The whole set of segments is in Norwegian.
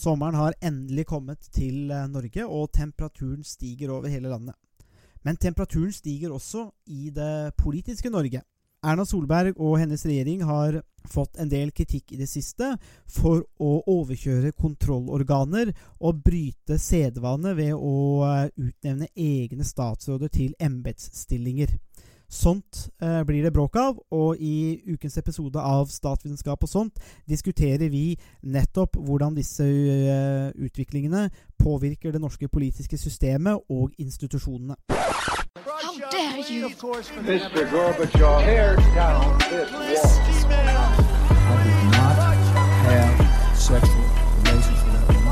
Sommeren har endelig kommet til eh, Norge, og temperaturen stiger over hele landet. Men temperaturen stiger også i det politiske Norge. Erna Solberg og hennes regjering har fått en del kritikk i det siste for å overkjøre kontrollorganer og bryte sedvane ved å eh, utnevne egne statsråder til embetsstillinger. Sånt eh, blir det bråk av, og i ukens episode av Statsvitenskap og sånt diskuterer vi nettopp hvordan disse uh, utviklingene påvirker det norske politiske systemet og institusjonene. How dare you? Mr. Gorbachev, tear down this wall. I did not have sexual relations with that woman.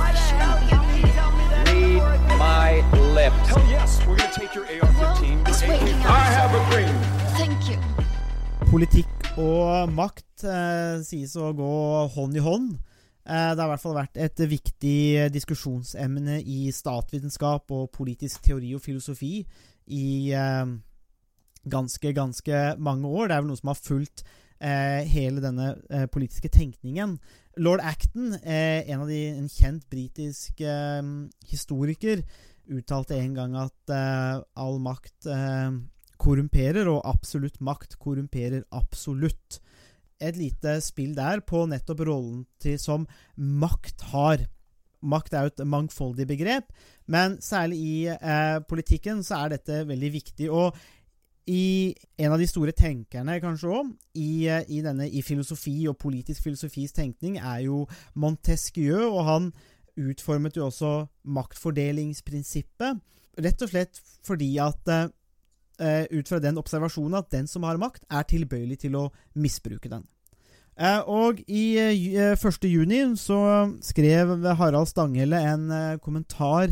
Read my lips. Hell yes, we're gonna take your AR-15. Politikk og makt eh, sies å gå hånd i hånd. Eh, det har i hvert fall vært et viktig diskusjonsemne i statsvitenskap og politisk teori og filosofi i eh, ganske, ganske mange år. Det er vel noe som har fulgt eh, hele denne eh, politiske tenkningen. Lord Acton, eh, en, av de, en kjent britisk historiker, uttalte en gang at all makt eh, korrumperer, og absolutt makt korrumperer absolutt. Et lite spill der på nettopp rollen til som makt har. Makt er jo et mangfoldig begrep, men særlig i eh, politikken så er dette veldig viktig. Og i en av de store tenkerne, kanskje òg, i, eh, i, denne, i filosofi og politisk filosofis tenkning, er jo Montesquieu, og han utformet jo også maktfordelingsprinsippet. Rett og slett fordi at eh, ut fra den observasjonen at den som har makt, er tilbøyelig til å misbruke den. Eh, og i eh, 1. juni så skrev Harald Stanghelle en eh, kommentar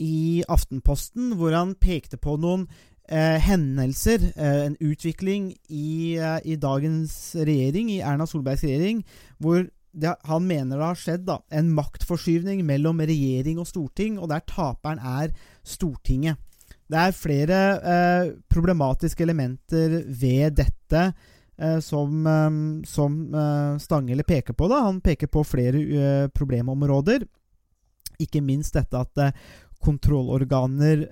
i Aftenposten hvor han pekte på noen eh, hendelser, eh, en utvikling i, eh, i dagens regjering, i Erna Solbergs regjering, hvor det, han mener det har skjedd da, en maktforskyvning mellom regjering og storting, og der taperen er Stortinget. Det er flere eh, problematiske elementer ved dette eh, som, eh, som eh, Stanghelle peker på. Da. Han peker på flere eh, problemområder. Ikke minst dette at eh, kontrollorganer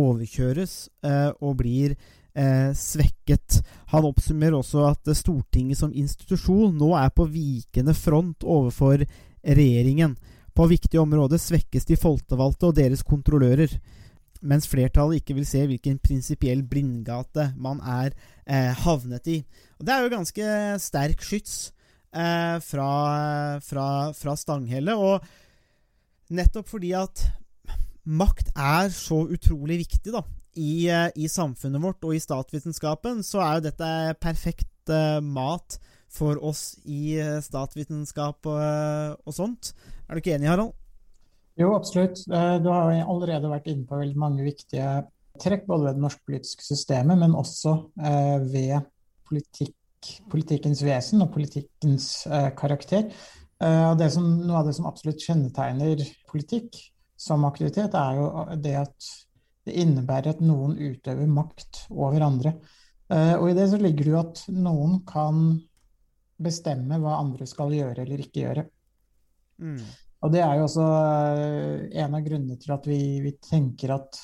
overkjøres og blir svekket. Han oppsummerer også at Stortinget som institusjon nå er på vikende front overfor regjeringen. På viktige områder svekkes de folkevalgte og deres kontrollører mens flertallet ikke vil se hvilken prinsipiell blindgate man er eh, havnet i. Og Det er jo ganske sterk skyts eh, fra, fra, fra Stanghelle, og nettopp fordi at makt er så utrolig viktig da, i, eh, i samfunnet vårt og i statsvitenskapen, så er jo dette perfekt eh, mat for oss i eh, statsvitenskap og, eh, og sånt. Er du ikke enig, Harald? Jo, absolutt. Eh, Du har allerede vært inne på veldig mange viktige trekk, både ved det norske politiske systemet, men også eh, ved politikk, politikkens vesen og politikkens eh, karakter. Det som, noe av det som absolutt kjennetegner politikk som aktivitet, er jo det at det innebærer at noen utøver makt over andre. Og i det så ligger det jo at noen kan bestemme hva andre skal gjøre eller ikke gjøre. Mm. Og det er jo også eh, en av grunnene til at vi, vi tenker at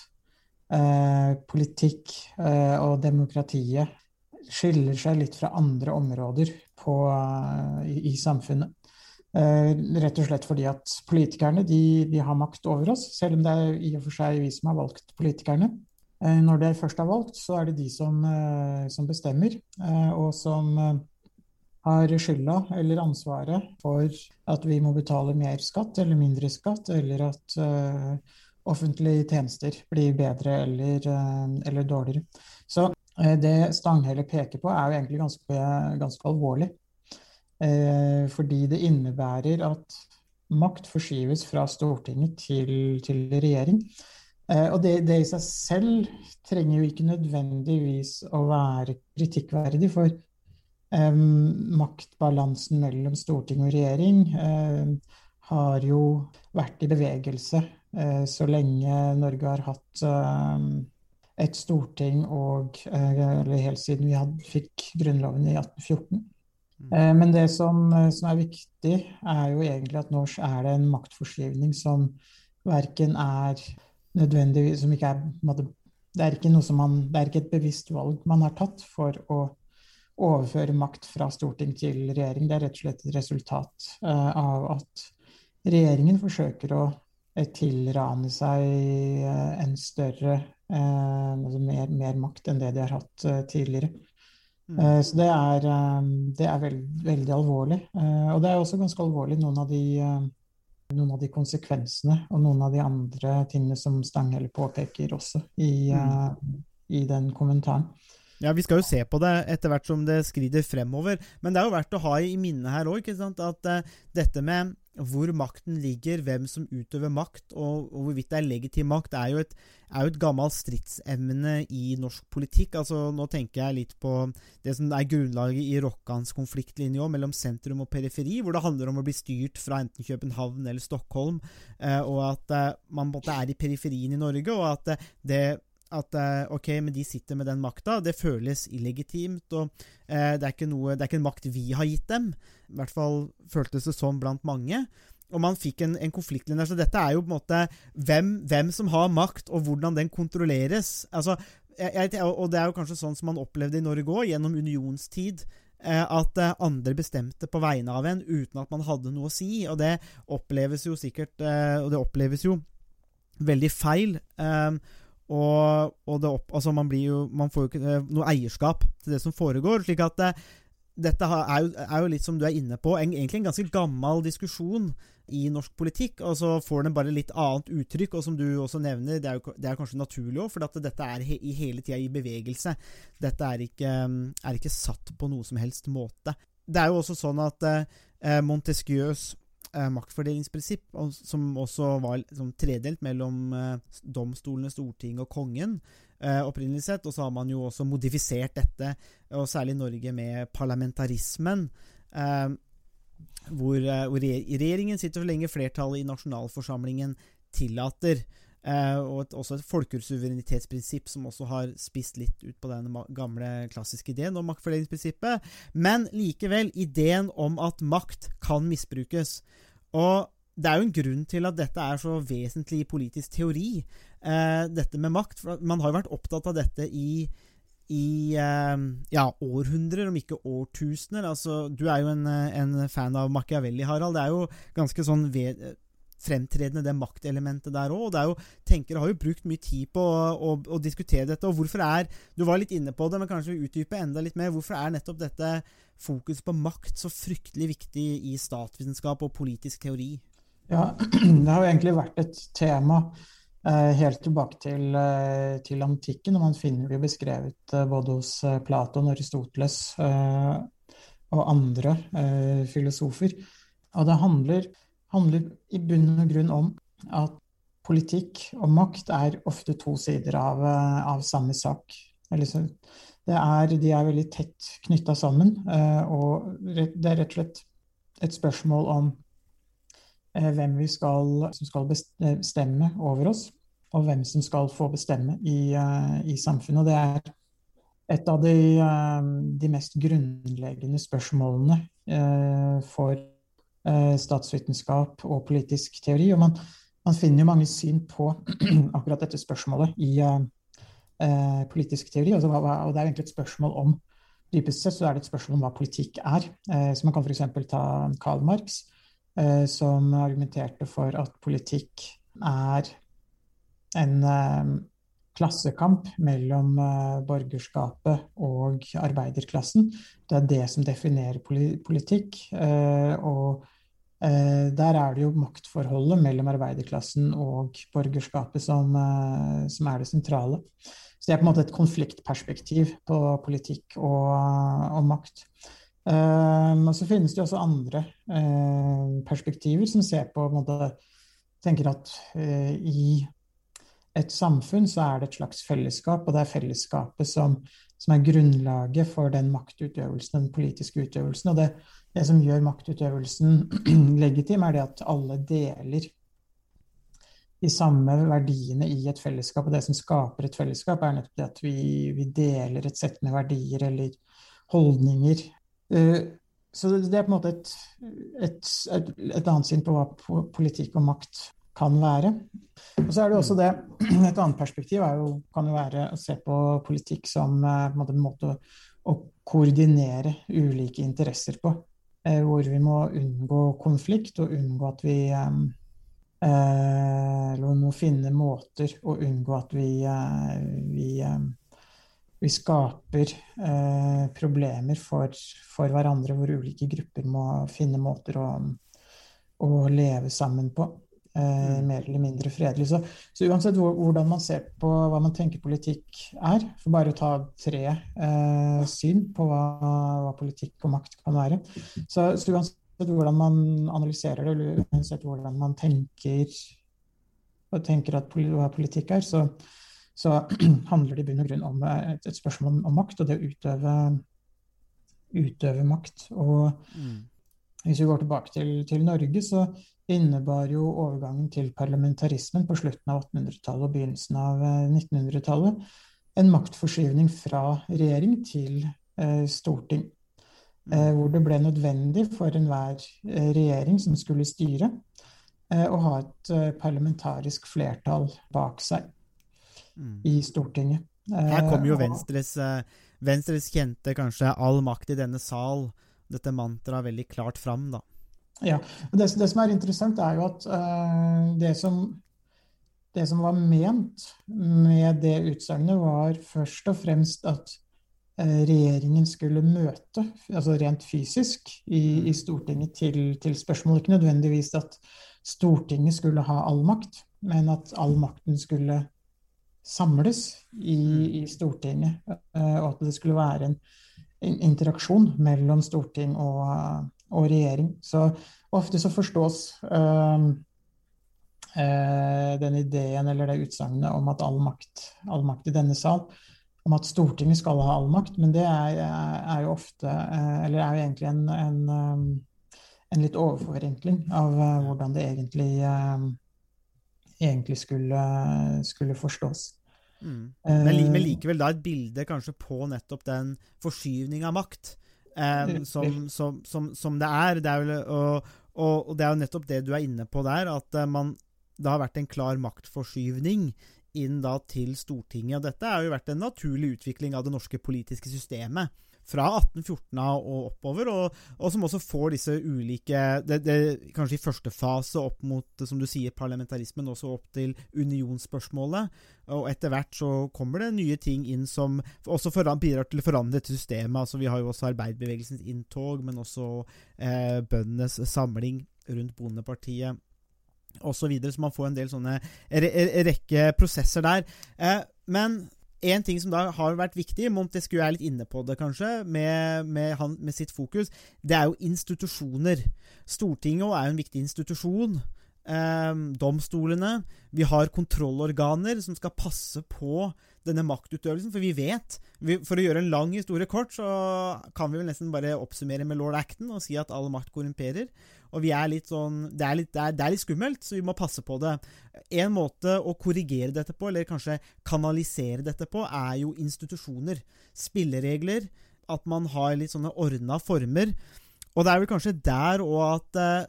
eh, politikk eh, og demokratiet skiller seg litt fra andre områder på, eh, i, i samfunnet. Eh, rett og slett fordi at politikerne de, de har makt over oss, selv om det er i og for seg vi som har valgt politikerne. Eh, når de først er valgt, så er det de som, som bestemmer, og som har skylda eller ansvaret for at vi må betale mer skatt eller mindre skatt, eller at uh, offentlige tjenester blir bedre eller, uh, eller dårligere. Så uh, det Stanghelle peker på, er jo egentlig ganske, ganske alvorlig. fordi det innebærer at makt forskyves fra Stortinget til, til regjering. og det, det i seg selv trenger jo ikke nødvendigvis å være kritikkverdig, for maktbalansen mellom storting og regjering har jo vært i bevegelse uh, så lenge Norge har hatt et storting og Eller helt siden vi hadde, fikk Grunnloven i 1814. Eh, Men det som, eh, som er viktig, er jo egentlig at nå er det en maktforskyvning som verken er nødvendigvis som ikke er, det, er ikke noe som man, det er ikke et bevisst valg man har tatt for å overføre makt fra storting til regjering. Det er rett og slett et resultat uh, av at regjeringen forsøker å eh, tilrane seg uh, en større altså mer, mer makt enn det de har hatt tidligere. Mm. Så det er, det er veld, veldig alvorlig. Og det er også ganske alvorlig noen av de, noen av de konsekvensene og noen av de andre tingene som Stanghelle påpeker også i, eh, i den kommentaren. Ja, Vi skal jo se på det etter hvert som det skrider fremover. Men det er jo verdt å ha i minnet her òg at uh, dette med hvor makten ligger, hvem som utøver makt, og, og hvorvidt det er legitim makt, er jo et, er jo et gammelt stridsemne i norsk politikk. Altså, Nå tenker jeg litt på det som er grunnlaget i Rokkans konfliktlinje òg, mellom sentrum og periferi, hvor det handler om å bli styrt fra enten København eller Stockholm, eh, og at eh, man måtte er i periferien i Norge, og at eh, det at eh, ok, men de sitter med den makta. Det føles illegitimt. og eh, det, er noe, det er ikke en makt vi har gitt dem. I hvert fall føltes det sånn blant mange. Og man fikk en, en konfliktlinje. Så dette er jo på en måte hvem, hvem som har makt, og hvordan den kontrolleres. Altså, jeg, jeg, og det er jo kanskje sånn som man opplevde i Norge òg, gjennom unionstid. eh, At eh, andre bestemte på vegne av en uten at man hadde noe å si. Og det oppleves jo sikkert Og det oppleves jo veldig feil. Eh, og, og opp, altså man, jo, man får jo ikke eh, noe eierskap til det som foregår. slik at det, dette er jo, er jo litt som du er inne på, en, egentlig en ganske gammel diskusjon i norsk politikk. Og så får den bare litt annet uttrykk, og som du også nevner, det er, jo, det er kanskje naturlig òg, for dette er he, hele tida i bevegelse. Dette er ikke, er ikke satt på noe som helst måte. Det er jo også sånn at eh, Montesquieus eh, maktfordelingsprinsipp, som også var liksom, tredelt mellom eh, domstolene, Stortinget og kongen, eh, opprinnelig sett. Og så har man jo også modifisert dette, og særlig i Norge med parlamentarismen. Eh, hvor, eh, regjeringen sitter så lenge flertallet i nasjonalforsamlingen tillater. Eh, og et, også et folkesuverenitetsprinsipp som også har spist litt ut på den gamle klassiske ideen om maktfordelingsprinsippet. Men likevel, ideen om at makt kan misbrukes. Og det er jo en grunn til at dette er så vesentlig politisk teori, eh, dette med makt. For man har jo vært opptatt av dette i, i eh, ja, århundrer, om ikke årtusener. Altså, du er jo en, en fan av Machiavelli, Harald. Det er jo ganske sånn ved, fremtredende, det maktelementet der òg. Tenkere har jo brukt mye tid på å, å, å diskutere dette. Og hvorfor er Du var litt inne på det, men kanskje utdype enda litt mer. Hvorfor er nettopp dette fokus på makt så fryktelig viktig i statsvitenskap og politisk teori? Ja, det har jo egentlig vært et tema eh, helt tilbake til, eh, til antikken, og man finner det jo beskrevet eh, både hos eh, Platon, Aristoteles eh, og andre eh, filosofer. Og det handler, handler i bunn og grunn om at politikk og makt er ofte to sider av, eh, av samme sak. Så, er, de er veldig tett knytta sammen, eh, og det er rett og slett et spørsmål om eh, hvem vi skal, som skal bestemme over oss, og hvem som skal få bestemme i, i samfunnet. Og det er et av de, de mest grunnleggende spørsmålene for statsvitenskap og politisk teori. Og man, man finner jo mange syn på akkurat dette spørsmålet i eh, eh, politisk teori. Altså, hva, og det er egentlig et spørsmål om Dypest sett så er det et spørsmål om hva politikk er. Uh, så man kan f.eks. ta Karl Marx, uh, som argumenterte for at politikk er en eh, klassekamp mellom eh, borgerskapet og arbeiderklassen. Det er det som definerer politikk. Eh, og eh, der er det jo maktforholdet mellom arbeiderklassen og borgerskapet som, som er det sentrale. Så det er på en måte et konfliktperspektiv på politikk og, og makt. Og så finnes det også andre perspektiver som ser på, på en måte, tenker at i et samfunn så er det et slags fellesskap, og det er fellesskapet som, som er grunnlaget for den maktutøvelsen, den politiske utøvelsen. Og det, det som gjør maktutøvelsen legitim, er det at alle deler de samme verdiene i et fellesskap. Og det som skaper et fellesskap, er nettopp det at vi, vi deler et sett med verdier eller holdninger. Eh, så det er på en måte et, et, et, et annet syn på hva politikk og makt kan være. Og så er det også det, Et annet perspektiv er jo, kan jo være å se på politikk som eh, en måte en måte å, å koordinere ulike interesser på. Eh, hvor vi må unngå konflikt og unngå at vi eh, Eller vi må finne måter å unngå at vi, vi vi skaper problemer for, for hverandre, hvor ulike grupper må finne måter å, å leve sammen på. Eh, mer eller mindre fredelig. Så, så uansett hvor, hvordan man ser på hva man tenker politikk er, for bare å ta tre eh, syn på hva, hva politikk og makt kan være, så, så uansett hvordan man analyserer det, eller uansett hvordan man tenker, og tenker at hva politikk er, så, så handler det i bunn og grunn om eh, et, et spørsmål om, om makt, og det å utøve, utøve makt. Og Mm. Hvis vi går tilbake til, til Norge, så innebar jo overgangen til parlamentarismen på slutten av 1800-tallet og begynnelsen av eh, 1900-tallet en maktforskyvning fra regjering til eh, storting. Eh, hvor det ble nødvendig for enhver eh, regjering som skulle styre, eh, å ha et eh, parlamentarisk flertall bak seg Mm. i Stortinget. Her kommer jo Eh, Venstres, eh, Venstres kjente kanskje 'all makt i denne sal', dette mantraet veldig klart fram, da. Ja, det, det som er interessant, er jo at uh, det, som, det som var ment med det utsagnet, var først og fremst at eh, regjeringen skulle møte, altså rent fysisk, i, i Stortinget til, til spørsmål. Ikke nødvendigvis at Stortinget skulle ha all makt, men at all makten skulle samles i, i Stortinget, eh, og at det skulle være en interaksjon mellom storting og, og regjering. Så ofte så forstås eh, eh, den ideen eller det utsagnet om at all makt, all makt i denne sal, om at Stortinget skal ha all makt, men det er, er jo ofte eh, Eller er jo egentlig en, en, eh, en litt overforenkling av eh, hvordan det egentlig, eh, egentlig skulle, skulle forstås. Mm. Eh, Men, men likevel da et bilde kanskje på nettopp den forskyvning av makt um, som, som, som, som det er. Det er vel, og, og, og det er jo nettopp det du er inne på der, at eh, man, det har vært en klar maktforskyvning inn da til Stortinget. Og dette har jo vært en naturlig utvikling av det norske politiske systemet. Fra 1814 og oppover, og, og som også får disse ulike det, det, Kanskje i første fase opp mot som du sier, parlamentarismen, også opp til unionsspørsmålet. Og etter hvert så kommer det nye ting inn som også foran, bidrar til å forandre dette systemet. Altså, vi har jo også arbeiderbevegelsens inntog, men også eh, bøndenes samling rundt Bondepartiet osv. Så, videre, så man får en del sånne re re rekke prosesser der. Eh, men en ting som da har vært viktig, Montesquieu er litt inne på det kanskje, med, med, han, med sitt fokus, det er jo institusjoner. Stortinget er jo en viktig institusjon. Eh, domstolene. Vi har kontrollorganer som skal passe på denne maktutøvelsen, for vi vet vi, For å gjøre en lang historie kort, så kan vi vel nesten bare oppsummere med lord Acton og si at all makt korrumperer. Og vi er litt sånn det er litt, det, er, det er litt skummelt, så vi må passe på det. En måte å korrigere dette på, eller kanskje kanalisere dette på, er jo institusjoner. Spilleregler. At man har litt sånne ordna former. Og det er vel kanskje der òg at eh,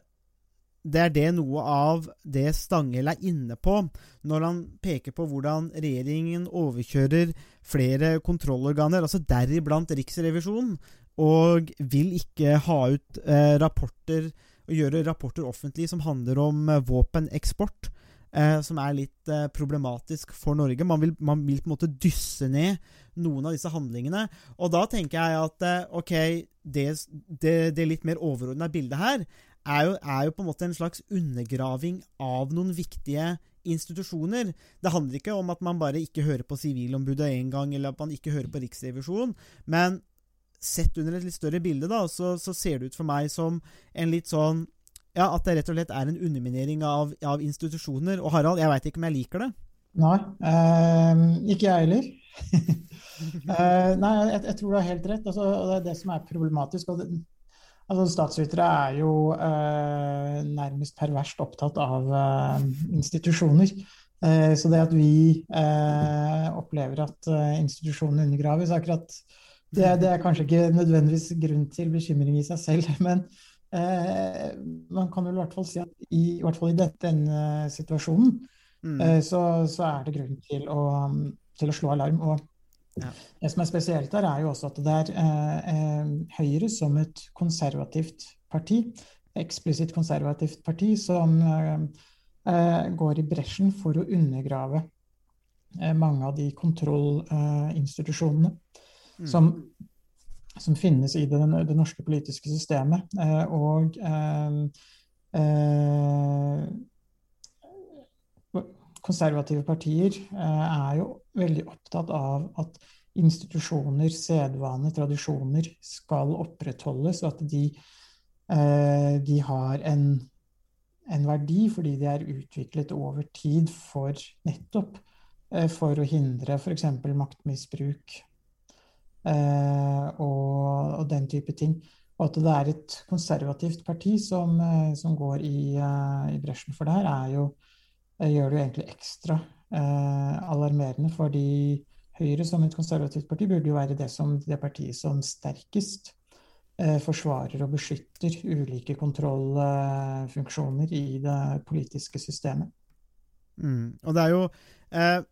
det er det noe av det Stanghell er inne på når han peker på hvordan regjeringen overkjører flere kontrollorganer, altså deriblant Riksrevisjonen, og vil ikke ha ut eh, rapporter gjøre rapporter offentlige som handler om eh, våpeneksport, eh, som er litt eh, problematisk for Norge. Man vil, man vil på en måte dysse ned noen av disse handlingene. Og da tenker jeg at eh, ok, det, det, det litt mer overordna bildet her er jo, er jo på en måte en slags undergraving av noen viktige institusjoner. Det handler ikke om at man bare ikke hører på Sivilombudet én gang, eller at man ikke hører på Riksrevisjonen, men sett under et litt større bilde, da, så, så ser det ut for meg som en litt sånn Ja, at det rett og slett er en underminering av, av institusjoner. Og Harald, jeg veit ikke om jeg liker det. Nei, eh, ikke jeg heller. eh, nei, jeg, jeg tror du har helt rett. Altså, det er det som er problematisk. og det, altså Statsvitere er jo eh, nærmest perverst opptatt av eh, institusjoner. Så det at vi opplever at institusjonene undergraves, akkurat det, det er kanskje ikke nødvendigvis grunn til bekymring i seg selv, men eh, man kan vel i hvert fall si at i, i hvert fall i dette, denne situasjonen, Mm. eh, så, så er det grunn til å, til å slå alarm. Og Ja. det som er spesielt der, er jo også at det er eh, eh, Høyre som et konservativt parti, eksplisitt konservativt parti, som eh, eh, går i bresjen for å undergrave mange av de kontrollinstitusjonene. Som, som finnes i det, det norske politiske systemet. Eh, og eh, eh, konservative partier er jo veldig opptatt av at institusjoner, sedvane, tradisjoner skal opprettholdes, og at de, de har en, en verdi fordi de er utviklet over tid for nettopp for å hindre f.eks. maktmisbruk og, og den type ting. Og at det er et konservativt parti som, eh, som går i, eh, i bresjen for det her, er jo, eh, gjør det jo egentlig ekstra eh, alarmerende. Fordi Høyre som et konservativt parti burde jo være det, som, det partiet som sterkest eh, forsvarer og beskytter ulike kontrollfunksjoner i det politiske systemet. Mm. Og det er jo eh,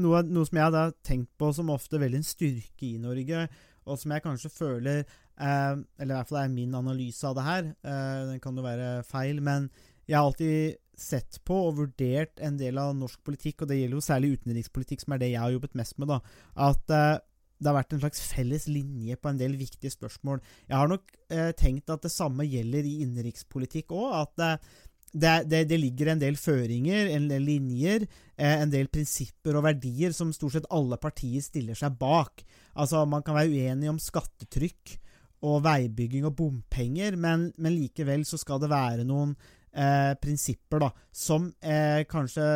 noe, noe som jeg har tenkt på som ofte veldig en styrke i Norge, og som jeg kanskje føler eh, Eller i hvert fall er min analyse av det her. Eh, den kan jo være feil, men jeg har alltid sett på og vurdert en del av norsk politikk, og det gjelder jo særlig utenrikspolitikk, som er det jeg har jobbet mest med, da, at eh, det har vært en slags felles linje på en del viktige spørsmål. Jeg har nok eh, tenkt at det samme gjelder i innenrikspolitikk òg. At eh, det, det, det, ligger en del føringer, en del linjer, eh, en del prinsipper og verdier som stort sett alle partier stiller seg bak. Altså, Man kan være uenig om skattetrykk og veibygging og bompenger, men, men likevel så skal det være noen eh, prinsipper da, som eh, kanskje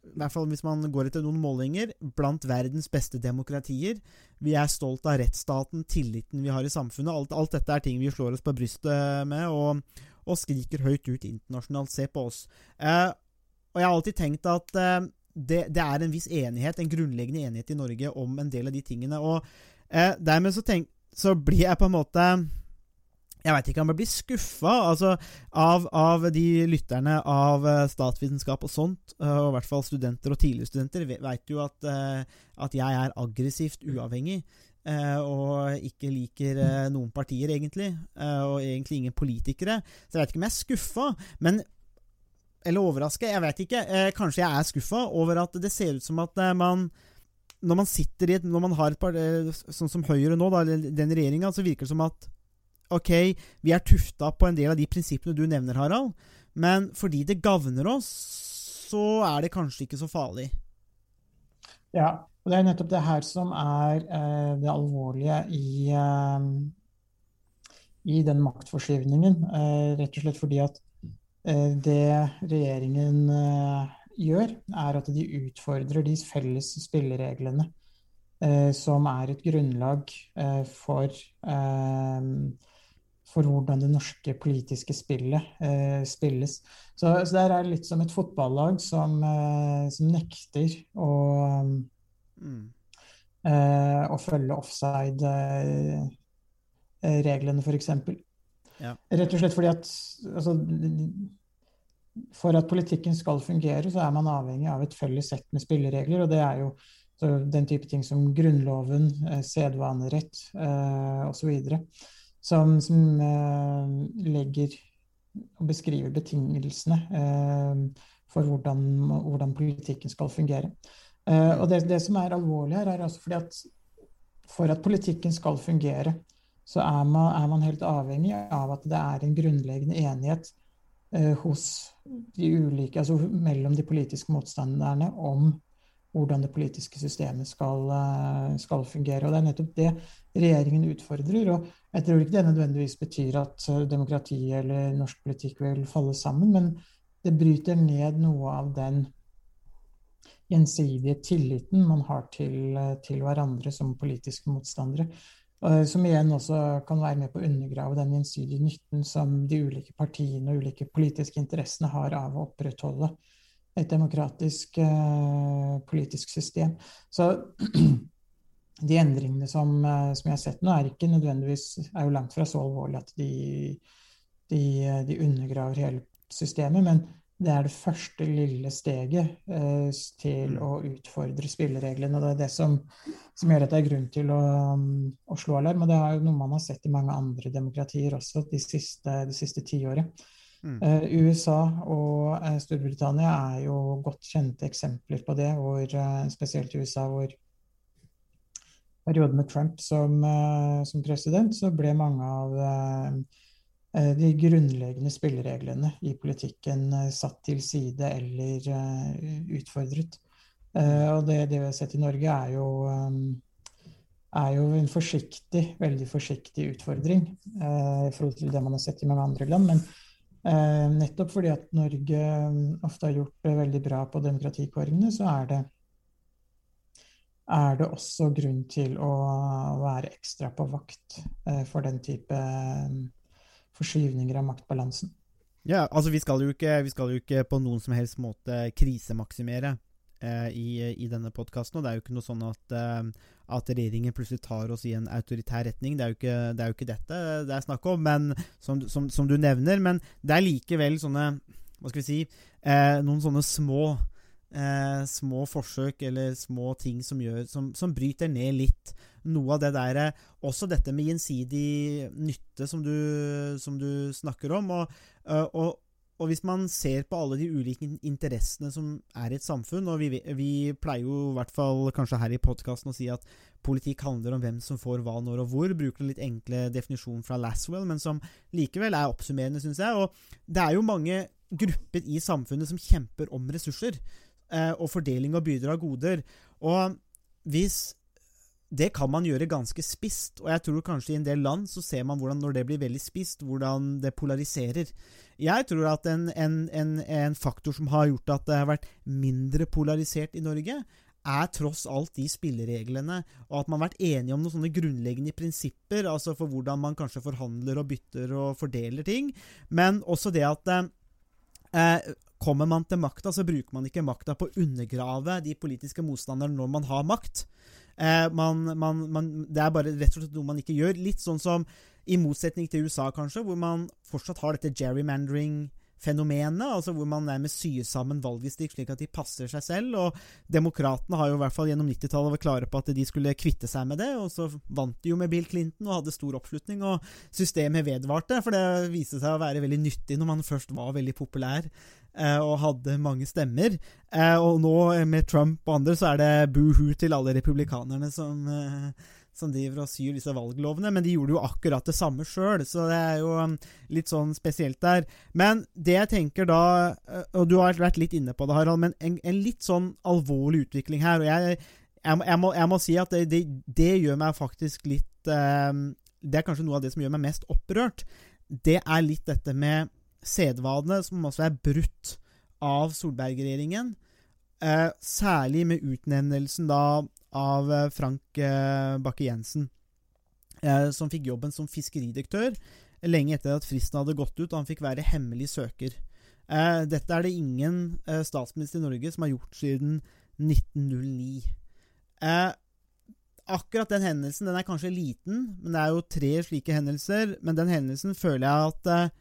i hvert fall hvis man går etter noen målinger, blant verdens beste demokratier. Vi er stolt av rettsstaten, tilliten vi har i samfunnet. Alt, alt dette er ting vi slår oss på brystet med, og, og skriker høyt ut internasjonalt. Se på oss. Eh, og jeg har alltid tenkt at eh, det, det, er en viss enighet, en grunnleggende enighet i Norge om en del av de tingene. Og eh, dermed så, tenk, så blir jeg på en måte jeg veit ikke om jeg blir skuffa altså, av, av, de lytterne av uh, statsvitenskap og sånt, uh, og i hvert fall studenter og tidligere studenter, veit jo at, uh, at, jeg er aggressivt uavhengig. Og ikke liker noen partier, egentlig. og egentlig ingen politikere. Så jeg veit ikke om jeg er skuffa. Men Eller overraska, jeg vet ikke. kanskje jeg er skuffa over at det ser ut som at man Når man sitter i et Når man har et par Sånn som Høyre nå, da, den regjeringa, så virker det som at ok, vi er tufta på en del av de prinsippene du nevner, Harald, men fordi det gagner oss, så er det kanskje ikke så farlig. Ja, og det er nettopp det her som er eh, det alvorlige i, eh, i den maktforskyvningen. Eh, rett og slett fordi at det regjeringen gjør, er at de utfordrer de felles spillereglene som er et grunnlag for for hvordan det norske politiske spillet eh, spilles. Så, så der er det litt som et fotballag som, eh, som nekter å, mm. eh, å følge offside-reglene, f.eks. Ja. Rett og slett fordi at altså, For at politikken skal fungere, så er man avhengig av et felles sett med spilleregler. og det er jo den type ting som Grunnloven, eh, sedvanerett eh, osv som, som eh, legger og beskriver betingelsene eh, for hvordan, hvordan, politikken skal fungere. Uh, og det, det, som er alvorlig her, er altså fordi at for at politikken skal fungere, så er man, er man helt avhengig av at det er en grunnleggende enighet hos de ulike, altså mellom de politiske motstanderne om hvordan det politiske systemet skal, skal, fungere. Og Det er nettopp det regjeringen utfordrer. og Jeg tror ikke det nødvendigvis betyr at demokratiet eller norsk politikk vil falle sammen, men det bryter ned noe av den gjensidige tilliten man har til, til hverandre som politiske motstandere. Som igjen også kan være med på å undergrave den gjensidige nytten som de ulike partiene og ulike politiske interessene har av å opprettholde et demokratisk uh, politisk system. Så de endringene som, eh, som jeg har sett nå, er ikke nødvendigvis er jo langt fra så alvorlig at de, de, de undergraver hele systemet. Men det er det første lille steget eh, til å utfordre spillereglene. og Det er det som, som gjør at det er grunn til å, å, slå alarm. Og det er jo noe man har sett i mange andre demokratier også de siste, de siste tiåret. Mm. Eh, USA og eh, Storbritannia er jo godt kjente eksempler på det, hvor, uh, spesielt i USA, hvor perioden med Trump som, som, president, så ble mange av de grunnleggende spillereglene i politikken satt til side eller utfordret. Og det, det, vi har sett i Norge, er jo, er jo en forsiktig, veldig forsiktig utfordring i forhold til det man har sett i mange andre land. men Eh, nettopp fordi at Norge ofte har gjort det veldig bra på demokratikåringene, så er det, er det også grunn til å være ekstra på vakt eh, for den type forskyvninger av maktbalansen. Ja, altså vi skal, jo ikke, skal jo ikke på noen som helst måte krisemaksimere eh, i, i, denne podkasten. Og det er jo ikke noe sånn at, eh, at regjeringen plutselig tar oss i en autoritær retning. Det er jo ikke, det er jo ikke dette det er snakk om, men, som, som, som, du nevner. Men det er likevel sånne Hva skal vi si eh, Noen sånne små eh, små forsøk eller små ting som, gjør, som, som bryter ned litt noe av det der Også dette med gjensidig nytte, som du, som du snakker om. og, og og hvis man ser på alle de ulike interessene som er i et samfunn, og vi, vi pleier jo i hvert fall kanskje her i podkasten å si at politikk handler om hvem som får hva, når og hvor, bruker en litt enkle definisjon fra Laswell, men som likevel er oppsummerende, syns jeg. Og det er jo mange grupper i samfunnet som kjemper om ressurser, eh, og fordeling og byrder av goder. Og hvis det kan man gjøre ganske spisst, og jeg tror kanskje i en del land så ser man hvordan når det blir veldig spisst, hvordan det polariserer. Jeg tror at en, en, en, en, faktor som har gjort at det har vært mindre polarisert i Norge, er tross alt de spillereglene, og at man har vært enige om noen sånne grunnleggende prinsipper, altså for hvordan man kanskje forhandler og bytter og fordeler ting, men også det at eh, Kommer man til makta, så bruker man ikke makta på å undergrave de politiske motstanderne når man har makt. Eh, man, man, man, det er bare rett og slett noe man ikke gjør. Litt sånn som i motsetning til USA, kanskje, hvor man fortsatt har dette gerrymandering fenomenet, altså hvor man nærmest syr sammen valgdistrikt slik at de passer seg selv. og Demokratene har jo i hvert fall gjennom 90-tallet vært klare på at de skulle kvitte seg med det, og så vant de jo med Bill Clinton og hadde stor oppslutning, og systemet vedvarte, for det viste seg å være veldig nyttig når man først var veldig populær eh, og hadde mange stemmer. Eh, og nå med Trump og andre så er det boohoo til alle republikanerne som eh, som driver og syr disse valglovene, men de gjorde jo akkurat det samme sjøl, så det er jo um, litt sånn spesielt der. Men det jeg tenker da, uh, og du har vært litt inne på det, Harald, men en, en litt sånn alvorlig utvikling her, og jeg, jeg, jeg, må, jeg må, si at det, det, det, gjør meg faktisk litt eh, Det er kanskje noe av det som gjør meg mest opprørt. Det er litt dette med sedvanene, som også er brutt av Solberg-regjeringen. Eh, særlig med utnevnelsen da av eh, Frank eh, Bakke-Jensen, eh, som fikk jobben som fiskeridirektør lenge etter at fristen hadde gått ut, og han fikk være hemmelig søker. Dette er det ingen statsminister i Norge som har gjort siden 1909. Akkurat den hendelsen den er kanskje liten, men det er jo tre slike hendelser. Men den hendelsen føler jeg at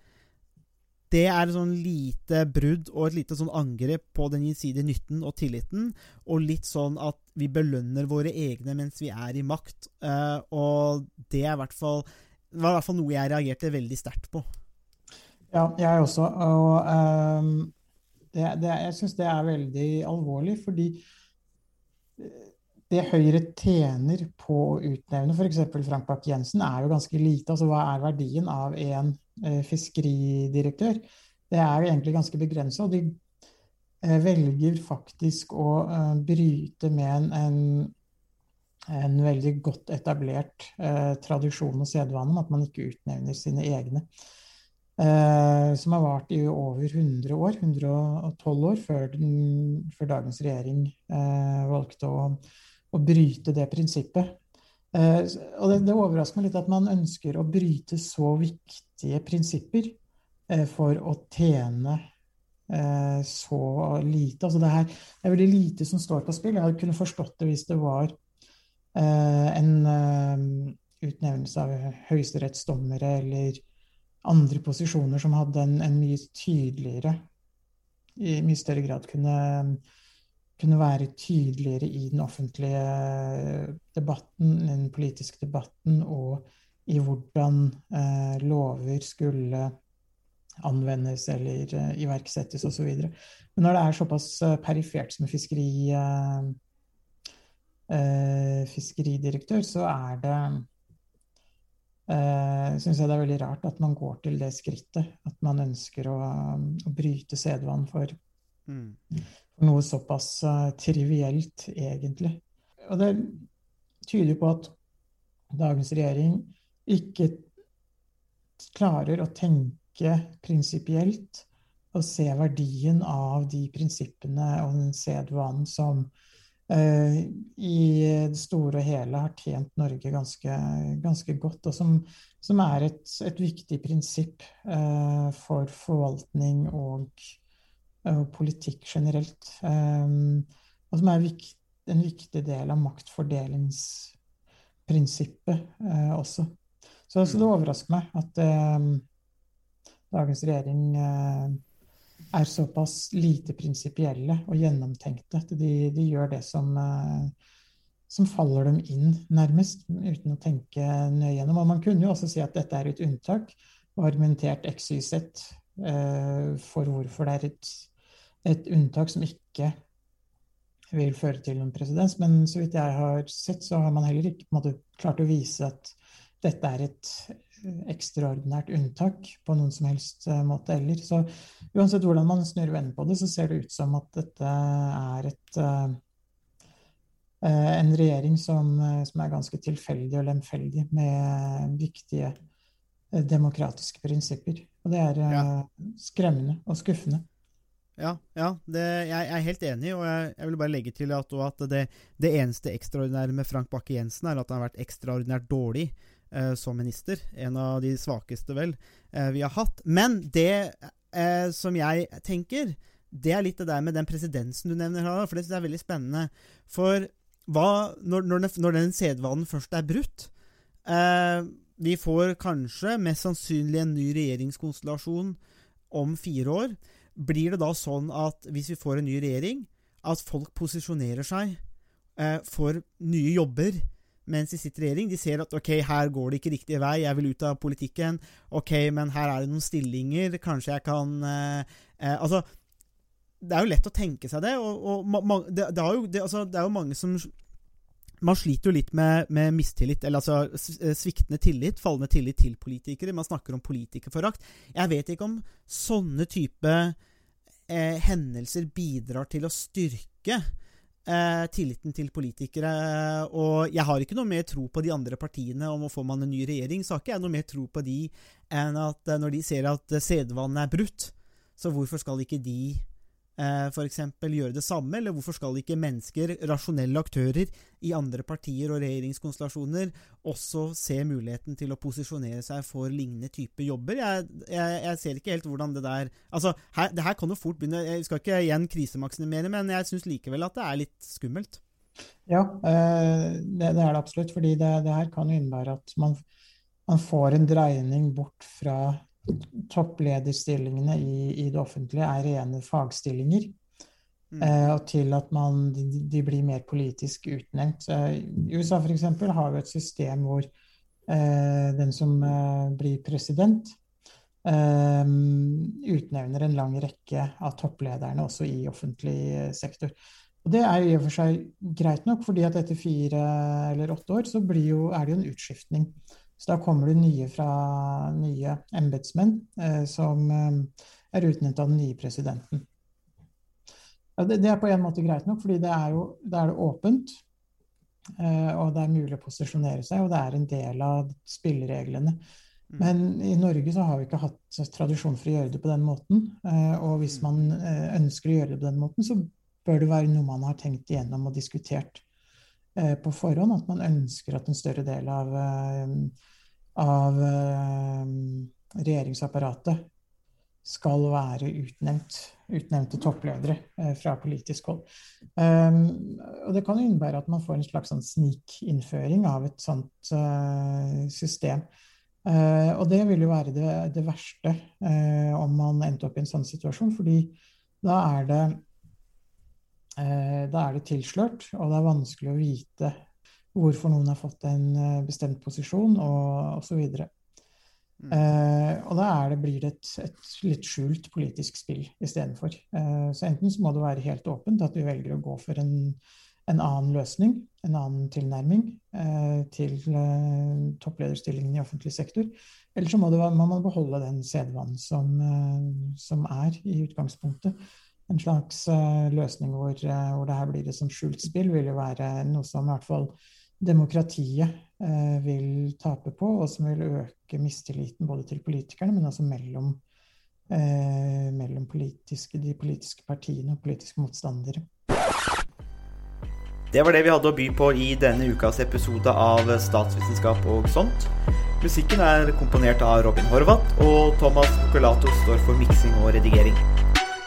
det er et sånn lite brudd og et lite sånn angrep på den gjensidige nytten og tilliten. Og litt sånn at vi belønner våre egne mens vi er i makt. Uh, og det er hvert fall, var i hvert fall noe jeg reagerte veldig sterkt på. Ja, jeg også. Og um, det, det, jeg syns det er veldig alvorlig, fordi det Høyre tjener på å utnevne f.eks. Frank Bakke-Jensen, er jo ganske lite. Altså hva er verdien av en uh, fiskeridirektør? Det er jo egentlig ganske begrensa. Og de eh, velger faktisk å eh, bryte med en, en, en, veldig godt etablert eh, tradisjon og sedvane med at man ikke utnevner sine egne. Eh, som har vart i over 100 år, 112 år, før, den, før dagens regjering eh, valgte å å bryte det prinsippet. Eh, og det, det, overrasker meg litt at man ønsker å bryte så viktige prinsipper eh, for å tjene eh, så lite. Altså det, her, det er veldig lite som står på spill. Jeg kunne forstått det hvis det var eh, en eh, utnevnelse av høyesterettsdommere eller andre posisjoner som hadde en, en mye tydeligere I mye større grad kunne, kunne være tydeligere i den offentlige debatten, den politiske debatten, og i hvordan eh, lover skulle anvendes eller eh, iverksettes osv. Men når det er såpass eh, perifert som fiskeri, eh, fiskeridirektør, så er det Uh, syns jeg det er veldig rart at man går til det skrittet. At man ønsker å, å bryte sedvanen for, Mm. for noe såpass uh, trivielt, egentlig. Og det tyder på at dagens regjering ikke klarer å tenke prinsipielt og se verdien av de prinsippene og den sedvanen som uh, i det store og hele har tjent Norge ganske, ganske godt, og som, som er et, et viktig prinsipp uh, for forvaltning og, og politikk generelt. Um, og som er viktig, en viktig del av maktfordelingsprinsippet eh, også. Så, så det overrasker meg at dagens regjering eh, er såpass lite prinsipielle og gjennomtenkte at de, de gjør det som, eh, som faller dem inn, nærmest, uten å tenke nøye gjennom. Og man kunne jo også si at dette er et unntak, og argumentert XYZ eh, for hvorfor det er et, et unntak som ikke vil føre til en presedens. Men så vidt jeg har sett, så har man heller ikke måte, klart å vise at dette er et ekstraordinært unntak på noen som helst eh, måte eller. Så uansett hvordan man snur vennen på det, så ser det ut som at dette er et eh, eh, en regjering som, som er ganske tilfeldig og lemfeldig med viktige demokratiske prinsipper. Og det er Ja. skremmende og skuffende. Ja, ja det, jeg er helt enig, og jeg, jeg vil bare legge til at, at det, det eneste ekstraordinære med Frank Bakke-Jensen er at han har vært ekstraordinært dårlig eh, som minister. En av de svakeste, vel, eh, vi har hatt. Men det eh, som jeg tenker, det er litt det der med den presedensen du nevner her, for det synes jeg er veldig spennende. For hva, når, når, den, når den sedvanen først er brutt eh, Vi får kanskje, mest sannsynlig, en ny regjeringskonstellasjon om fire år. Blir det da sånn at hvis vi får en ny regjering, at folk posisjonerer seg eh, for nye jobber mens de sitter i regjering? De ser at ok, her går det ikke riktig vei, jeg vil ut av politikken. Ok, men her er det noen stillinger, kanskje jeg kan eh, eh, Altså, det er jo lett å tenke seg det, og, og ma, ma, det, det, jo, det, altså, det er jo mange som man sliter jo litt med, med mistillit, eller altså eh, sviktende tillit, fallende tillit til politikere. Man snakker om politikerforakt. Jeg vet ikke om sånne type eh, hendelser bidrar til å styrke eh, tilliten til politikere. Og jeg har ikke noe mer tro på de andre partiene om å få man en ny regjering. Så har ikke jeg noe mer tro på de enn at eh, når de ser at eh, sedvanen er brutt, så hvorfor skal ikke de f.eks. gjøre det samme, eller hvorfor skal ikke mennesker, rasjonelle aktører i andre partier og regjeringskonstellasjoner også se muligheten til å posisjonere seg for lignende type jobber? Jeg, jeg, jeg ser ikke helt hvordan det der Altså, her, det her kan jo fort begynne Jeg skal ikke igjen krisemaksimere, men jeg syns likevel at det er litt skummelt. Ja, eh, det, det er det absolutt. fordi det, det her kan jo innebære at man, man får en dreining bort fra topplederstillingene i, i det offentlige er rene fagstillinger, Mm. eh, og til at man, de, de blir mer politisk utnevnt. Eh, USA eksempel har jo et system hvor eh, den som eh, blir president, eh, utnevner en lang rekke av topplederne også i offentlig sektor. Og Det er i og for seg greit nok, fordi at etter fire eller åtte år så blir jo, er det jo en utskiftning. Så da kommer det nye fra nye embetsmenn eh, som eh, er utnevnt av den nye presidenten. Ja, det, det er på en måte greit nok, fordi det er jo da er det åpent. eh, og det er mulig å posisjonere seg, og det er en del av spillereglene. Men i Norge så har vi ikke hatt tradisjon for å gjøre det på den måten. eh, og hvis man eh, ønsker å gjøre det på den måten, så bør det være noe man har tenkt igjennom og diskutert på forhånd. At man ønsker at en større del av, eh, av eh, regjeringsapparatet skal være utnevnt, utnevnte toppledere eh, fra politisk hold. Og det kan innebære at man får en slags sånn snikinnføring av et sånt system. Og det vil jo være det, det verste om man endte opp i en sånn situasjon, fordi da er det da er det tilslørt, og det er vanskelig å vite hvorfor noen har fått en bestemt posisjon, og osv. Mm. Uh, og da det, blir det et, et, litt skjult politisk spill istedenfor. Uh, så enten så må det være helt åpent at vi velger å gå for en, en annen løsning, en annen tilnærming til topplederstillingen i offentlig sektor. Eller så må, det, må man beholde den sedvanen som, som, er i utgangspunktet. En slags løsning hvor, hvor det her blir et sånn skjult spill, vil jo være noe som i hvert fall demokratiet eh, vil tape på, og som vil øke mistilliten både til politikerne, men også mellom, eh, mellom politiske, de politiske partiene og politiske motstandere. Det var det vi hadde å by på i denne ukas episode av Statsvitenskap og sånt. Musikken er komponert av Robin Horvath, og Thomas Oculato står for miksing og redigering.